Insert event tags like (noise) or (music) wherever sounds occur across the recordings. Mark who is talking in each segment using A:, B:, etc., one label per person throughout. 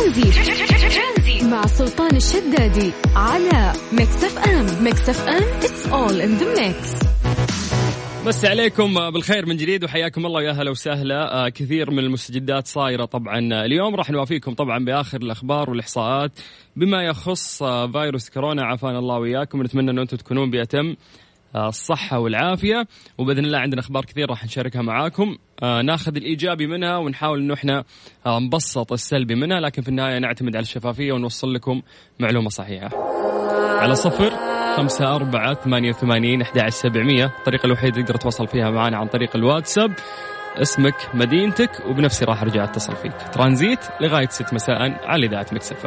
A: ترانزي. مع سلطان الشدادي على Mix FM Mix FM it's all in the mix
B: بس عليكم بالخير من جديد وحياكم الله يا أهلا وسهلا. آه كثير من المستجدات صايرة طبعا. اليوم راح نوافيكم طبعا بآخر الأخبار والإحصاءات. بما يخص آه فيروس كورونا عافانا الله وياكم ونتمنى أن أنتم تكونون بأتم. آه، الصحة والعافية. وبإذن الله عندنا أخبار كثير راح نشاركها معاكم. آه ناخذ الإيجابي منها ونحاول أنه إحنا آه نبسط السلبي منها لكن في النهاية نعتمد على الشفافية ونوصل لكم معلومة صحيحة. على صفر خمسة أربعة ثمانية وثمانين أحد سبعمية. الطريقة الوحيدة تقدر تتواصل فيها معنا عن طريق الواتساب. اسمك مدينتك وبنفسي راح أرجع أتصل فيك. ترانزيت لغاية 6 مساء على إذاعة
A: Mix FM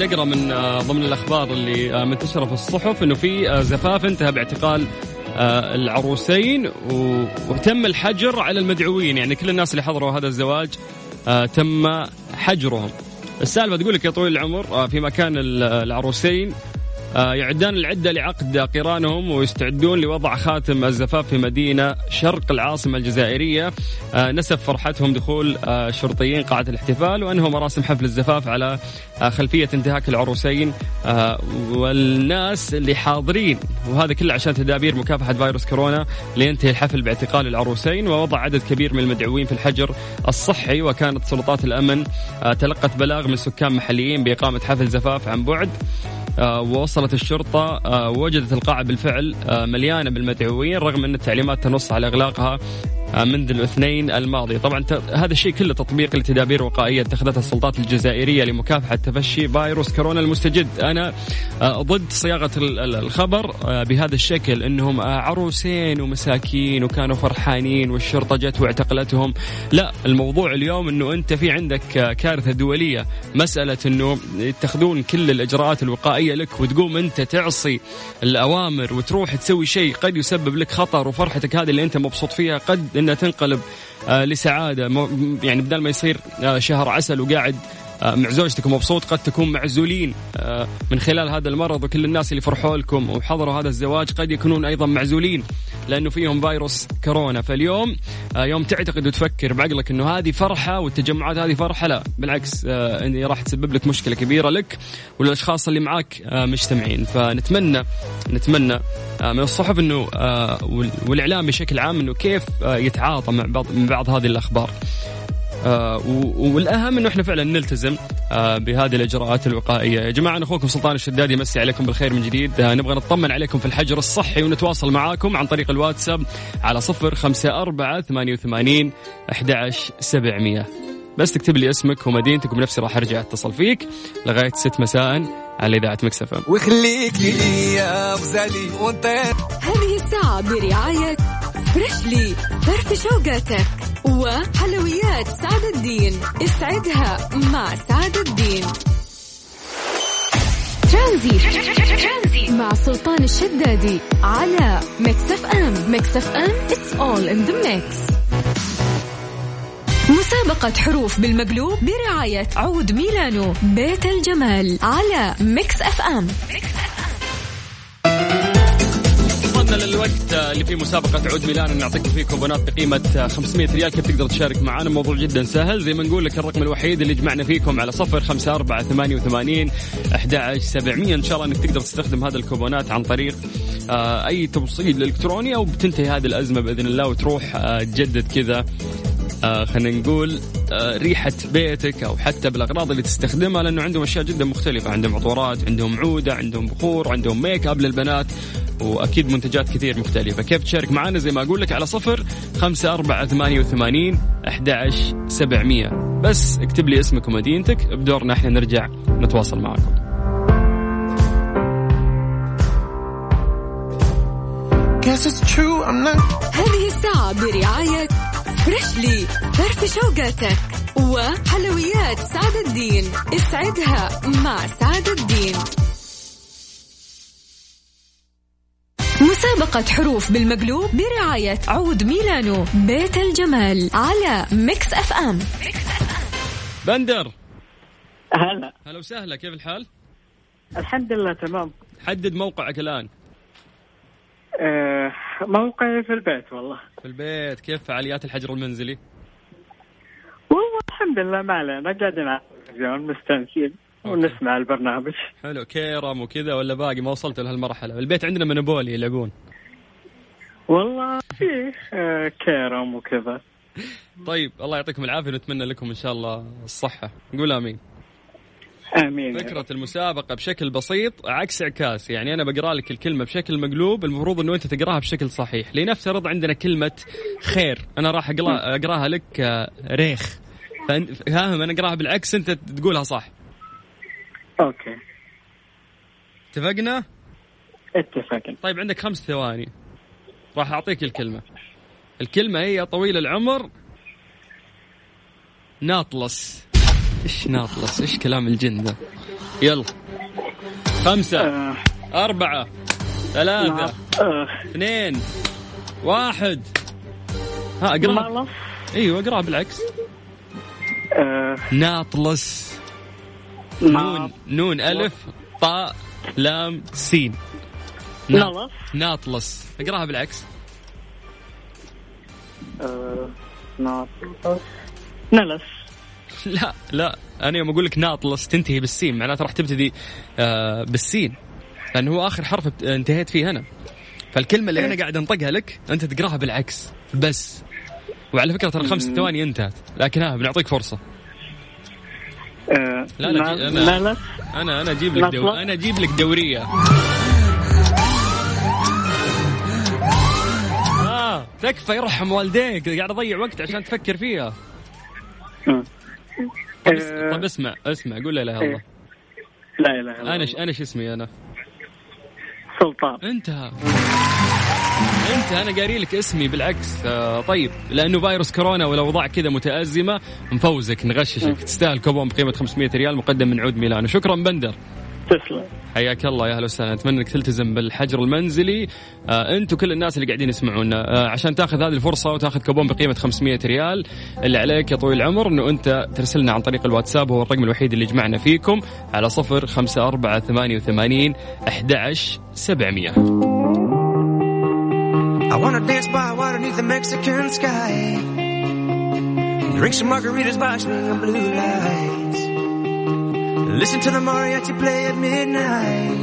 B: قاعد أقرأ من آه، ضمن الأخبار اللي آه، منتشرة في الصحف إنه في آه، زفاف انتهى باعتقال العروسين وتم الحجر على المدعوين. يعني كل الناس اللي حضروا هذا الزواج تم حجرهم. السالفة تقول لك يا طويل العمر في مكان العروسين يعدان العدة لعقد قرانهم ويستعدون لوضع خاتم الزفاف في مدينة شرق العاصمة الجزائرية. آه، نسب فرحتهم دخول آه، شرطيين قاعة الاحتفال وأنهوا مراسم حفل الزفاف على خلفية انتهاك العروسين. والناس اللي حاضرين وهذا كله عشان تدابير مكافحة فيروس كورونا لينتهي الحفل باعتقال العروسين ووضع عدد كبير من المدعوين في الحجر الصحي. وكانت سلطات الأمن تلقت بلاغ من سكان محليين بإقامة حفل زفاف عن بعد. آه، ووصلت الشرطة آه، وجدت القاعة بالفعل آه، مليانة بالمدعوين رغم أن التعليمات تنص على إغلاقها. آه، منذ الاثنين الماضي. طبعا هذا الشيء كله تطبيق لتدابير وقائية اتخذتها السلطات الجزائرية لمكافحة تفشي فيروس كورونا المستجد. أنا آه، ضد صياغة الخبر آه، بهذا الشكل أنهم عروسين ومساكين وكانوا فرحانين والشرطة جت واعتقلتهم. لا الموضوع اليوم أنه أنت في عندك كارثة دولية. مسألة أنه يتخذون كل الإجراءات الوقائية لك وتقوم أنت تعصي الأوامر وتروح تسوي شيء قد يسبب لك خطر وفرحتك هذه اللي أنت مبسوط فيها قد انها تنقلب آه، لسعادة. يعني بدل ما يصير آه، شهر عسل وقاعد آه، مع زوجتك ومبسوط قد تكون معزولين من خلال هذا المرض وكل الناس اللي فرحوا لكم وحضروا هذا الزواج قد يكونون أيضا معزولين. لأنه فيهم فيروس كورونا. فاليوم يوم تعتقد وتفكر بعقلك إنه هذه فرحة والتجمعات هذه فرحة لا. بالعكس إني راح تسبب لك مشكلة كبيرة لك وللأشخاص اللي معك مجتمعين. فنتمنى نتمنى من الصحف إنه والإعلام بشكل عام إنه كيف يتعاطى مع بعض من بعض هذه الأخبار. آه والأهم إنه إحنا فعلا نلتزم آه بهذه الإجراءات الوقائية، يا جماعة أنا أخوكم سلطان الشدادي يمسي عليكم بالخير من جديد، آه نبغى نطمن عليكم في الحجر الصحي ونتواصل معاكم عن طريق الواتساب على صفر خمسة أربعة ثمانية وثمانين أحد سبعمية. بس تكتب لي اسمك ومدينتك وبنفسي راح أرجع أتصل فيك لغاية 6 مساء على إذاعة Mix FM
C: وخليك لي يا غزالي وأنت
A: هذه الساعة برعاية Freshly فرفش أوقاتك وحلويات سعد الدين. اسعدها مع سعد الدين. ترانزي مع سلطان الشدادي على Mix FM. Mix FM it's all in the mix. مسابقة حروف بالمقلوب برعاية عود ميلانو بيت الجمال على Mix FM, Mix.
B: وصلنا للوقت اللي فيه مسابقة عود ميلانو. نعطيكم فيه كوبونات بقيمة 500 ريال. كيف تقدر تشارك معنا الموضوع جدا سهل. زي ما نقول لك الرقم الوحيد اللي يجمعنا فيكم على صفر خمسة أربعة ثمانية وثمانين أحد سبعمية. إن شاء الله إنك تقدر تستخدم هذا الكوبونات عن طريق آه أي توصيل إلكتروني أو بتنتهي هذه الأزمة بإذن الله وتروح آه تجدد كذا آه خلينا نقول آه ريحة بيتك أو حتى بالأغراض اللي تستخدمها. لأنه عندهم أشياء جدا مختلفة. عندهم عطورات عندهم عودة عندهم بخور عندهم ميك أب للبنات. وأكيد منتجات كثير مختلفة. كيف تشارك معنا؟ زي ما أقول لك على صفر خمسة أربعة ثمانية وثمانين أحد سبعمية. بس اكتب لي اسمك ومدينتك. بدورنا إحنا نرجع نتواصل معكم
A: هذه الساعة برعاية Freshly فرفش أوقاتك وحلويات سعد الدين. اسعدها مع سعد الدين. مسابقة حروف بالمقلوب برعاية عود ميلانو بيت الجمال على Mix FM.
B: بندر.
D: هلا.
B: هلا وسهلا كيف الحال؟
D: الحمد لله تمام.
B: حدد موقعك الآن.
D: آه موقعي في البيت والله.
B: في البيت. كيف فعاليات الحجر المنزلي؟
D: والله الحمد لله ما علينا. قاعدين على التلفزيون مستانسين ونسمع البرنامج.
B: حلو كيرم وكذا ولا باقي؟ ما وصلت لهالمرحلة. البيت عندنا منوبولي يلعبون.
D: والله في آه كيرم وكذا.
B: طيب الله يعطيكم العافية ونتمنى لكم إن شاء الله الصحة. نقول آمين.
D: آمين.
B: فكرة المسابقة بشكل بسيط عكس عكاس. يعني أنا بقرأ لك الكلمة بشكل مقلوب المفروض أنه أنت تقراها بشكل صحيح. لنفترض عندنا كلمة خير. أنا راح أقرأها لك آه، ريخ. فاهم أنا أقرأها بالعكس أنت تقولها صح.
D: أوكي.
B: اتفقنا؟
D: اتفقنا.
B: طيب عندك خمس ثواني. راح أعطيك الكلمة. الكلمة هي طويل العمر ناطلس. إيش ناطلس؟ إيش كلام الجن ذا يلا. خمسة
D: آه.
B: أربعة ثلاثة
D: آه.
B: اثنين واحد. ها
D: مالص
B: إيوه اقراها بالعكس.
D: آه.
B: ناطلس. نون. نون ألف طاء لام سين. نا-
D: نلص.
B: ناطلس اقراها بالعكس.
D: آه ناطلس نلس
B: لا لا. أنا يوم أقول لك ناطلس تنتهي بالسين معناته راح تبتدي آه بالسين. لأنه هو آخر حرف انتهيت فيه أنا. فالكلمة اللي أنا قاعد أنطقها لك أنت تقراها بالعكس. بس. وعلى فكرة ترى خمس ثواني انتهت لكن ها بنعطيك فرصة.
D: آه
B: لا، لا،
D: نلس
B: أنا أنا أجيب لك دو... أنا أجيب لك دورية. آه تكفى يرحم والديك. قاعد أضيع وقت عشان تفكر فيها.
D: آه.
B: طب, اس...
D: آه،
B: طب اسمع اسمع قول لا اله الا الله.
D: لا اله الا
B: أنا
D: الله
B: ش... أنا شو اسمي أنا؟
D: سلطان.
B: انت انت أنا قاري لك اسمي بالعكس. آه طيب لأنه فيروس كورونا والاوضاع كذا متأزمة نفوزك نغششك. تستاهل كوبون بقيمة 500 ريال مقدم من عود ميلانو. شكرا بندر.
D: تسلم.
B: حياك الله يا أهلا وسهلا. أتمنى إنك تلتزم بالحجر المنزلي. آه أنت وكل الناس اللي قاعدين يسمعونا. آه عشان تاخذ هذه الفرصة وتاخذ كوبون بقيمة 500 ريال اللي عليك يا طويل العمر إنه أنت ترسلنا عن طريق الواتساب هو الرقم الوحيد اللي يجمعنا فيكم على صفر خمسة أربعة ثمانية وثمانين أحد سبعمية.
E: I wanna dance by water beneath the Mexican sky. Drink some margaritas by swinging blue lights. Listen to the mariachi play at midnight.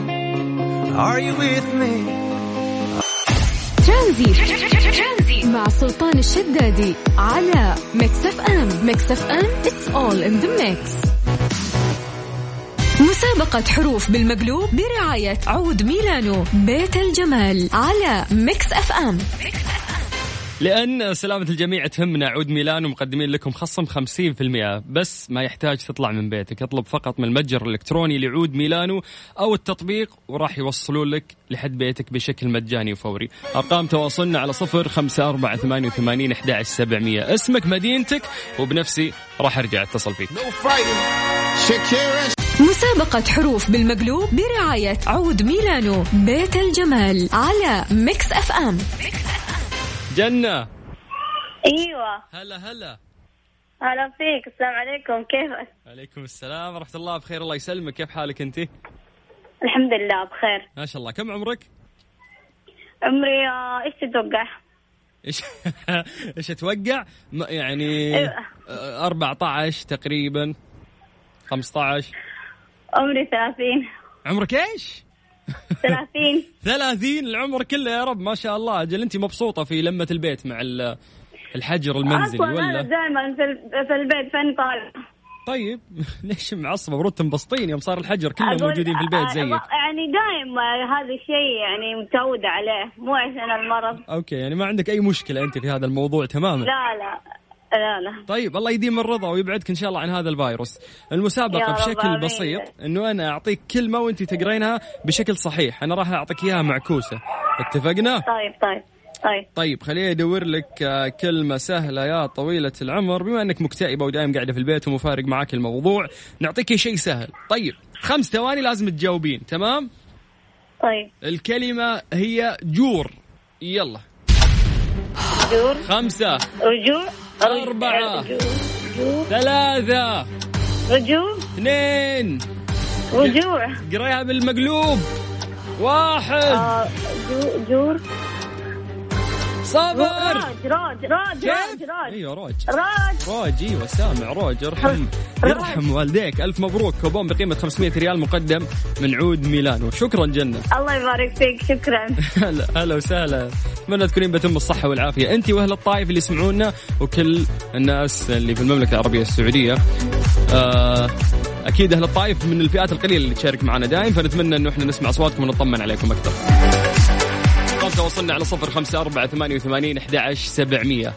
E: Are you with me?
A: ترانزي مع سلطان الشدادي على ميكس اف ام ميكس اف ام it's all in the mix مسابقة حروف بالمقلوب برعاية عود ميلانو بيت الجمال على ميكس اف ام
B: لأن سلامة الجميع تهمنا عود ميلانو مقدمين لكم خصم 50% بس ما يحتاج تطلع من بيتك اطلب فقط من المتجر الإلكتروني لعود ميلانو أو التطبيق وراح يوصلوا لك لحد بيتك بشكل مجاني وفوري. أرقام تواصلنا على صفر خمسة أربعة ثمانية وثمانين أحد سبعمية. اسمك مدينتك وبنفسي راح أرجع أتصل فيك.
A: مسابقة حروف بالمقلوب برعاية عود ميلانو بيت الجمال على Mix FM.
B: جنة.
F: أيوه.
B: هلا هلا.
F: هلا فيك. السلام عليكم. كيفك؟
B: عليكم السلام. ورحمة الله. بخير. الله يسلمك. كيف حالك أنت؟
F: الحمد لله. بخير.
B: ما شاء الله. كم عمرك؟
F: عمري آه، إيش تتوقع؟
B: إيش؟ (laughs) إيش أتوقع؟ يعني
F: أيوة.
B: آه، 14 تقريبا. 15
F: عمري ثلاثين.
B: عمرك إيش؟
F: ثلاثين. (laughs)
B: 30 العمر كله يا رب ما شاء الله. أجل انت مبسوطة في لمة البيت مع ال- الحجر المنزلي
F: أصلا أنا
B: ولا؟
F: دائما في, ال- في البيت فاني طالع؟
B: طيب (laughs) ليش معصبة؟ المفروض تنبسطين يوم صار الحجر كلهم موجودين في البيت
F: آه،
B: زيك.
F: يعني دايم آه، هذا الشيء يعني متعودة عليه مو عشان المرض.
B: أوكي يعني ما عندك أي مشكلة أنت في هذا الموضوع تماما؟
F: لا لا. لا لا
B: طيب الله يديم الرضا ويبعدك إن شاء الله عن هذا الفيروس.
F: المسابقة
B: بشكل
F: آمين.
B: بسيط إنه أنا أعطيك كلمه وأنت تقرينها بشكل صحيح. أنا راح أعطيك إياها معكوسة. اتفقنا؟
F: طيب طيب طيب.
B: طيب خليني أدور لك آه، كلمة سهلة يا طويلة العمر. بما إنك مكتئبة ودائما قاعدة في البيت ومفارق معاك الموضوع نعطيك شيء سهل. طيب خمس ثواني لازم تجاوبين تمام؟
F: طيب.
B: الكلمة هي جور. يلا.
F: جور.
B: خمسة.
F: رجوع
B: أربعة. ثلاثة
F: رجوع؟
B: اثنين.
F: رجوع.
B: قريها بالمقلوب. واحد.
F: آه، جو- جور.
B: صبر.
F: راج راج راج راج
B: كيف؟
F: راج.
B: أيوه روج
F: راج.
B: روج أيوه سامع روج ارحم يرحم والديك. ألف مبروك كوبون بقيمة 500 ريال مقدم من عود ميلانو. شكرا جنة. (laughs)
F: الله يبارك فيك شكرا.
B: هلا هلا وسهلا. اتمنى تكونين بأتم الصحة والعافية. انت وأهل الطائف اللي يسمعونا وكل الناس اللي في المملكة العربية السعودية. آه أكيد أهل الطائف من الفئات القليلة اللي تشارك معنا دائم فنتمنى إنه إحنا نسمع أصواتكم ونطمن عليكم أكثر. تواصلنا على صفر خمسة أربعة ثمانية وثمانين أحد سبعمية.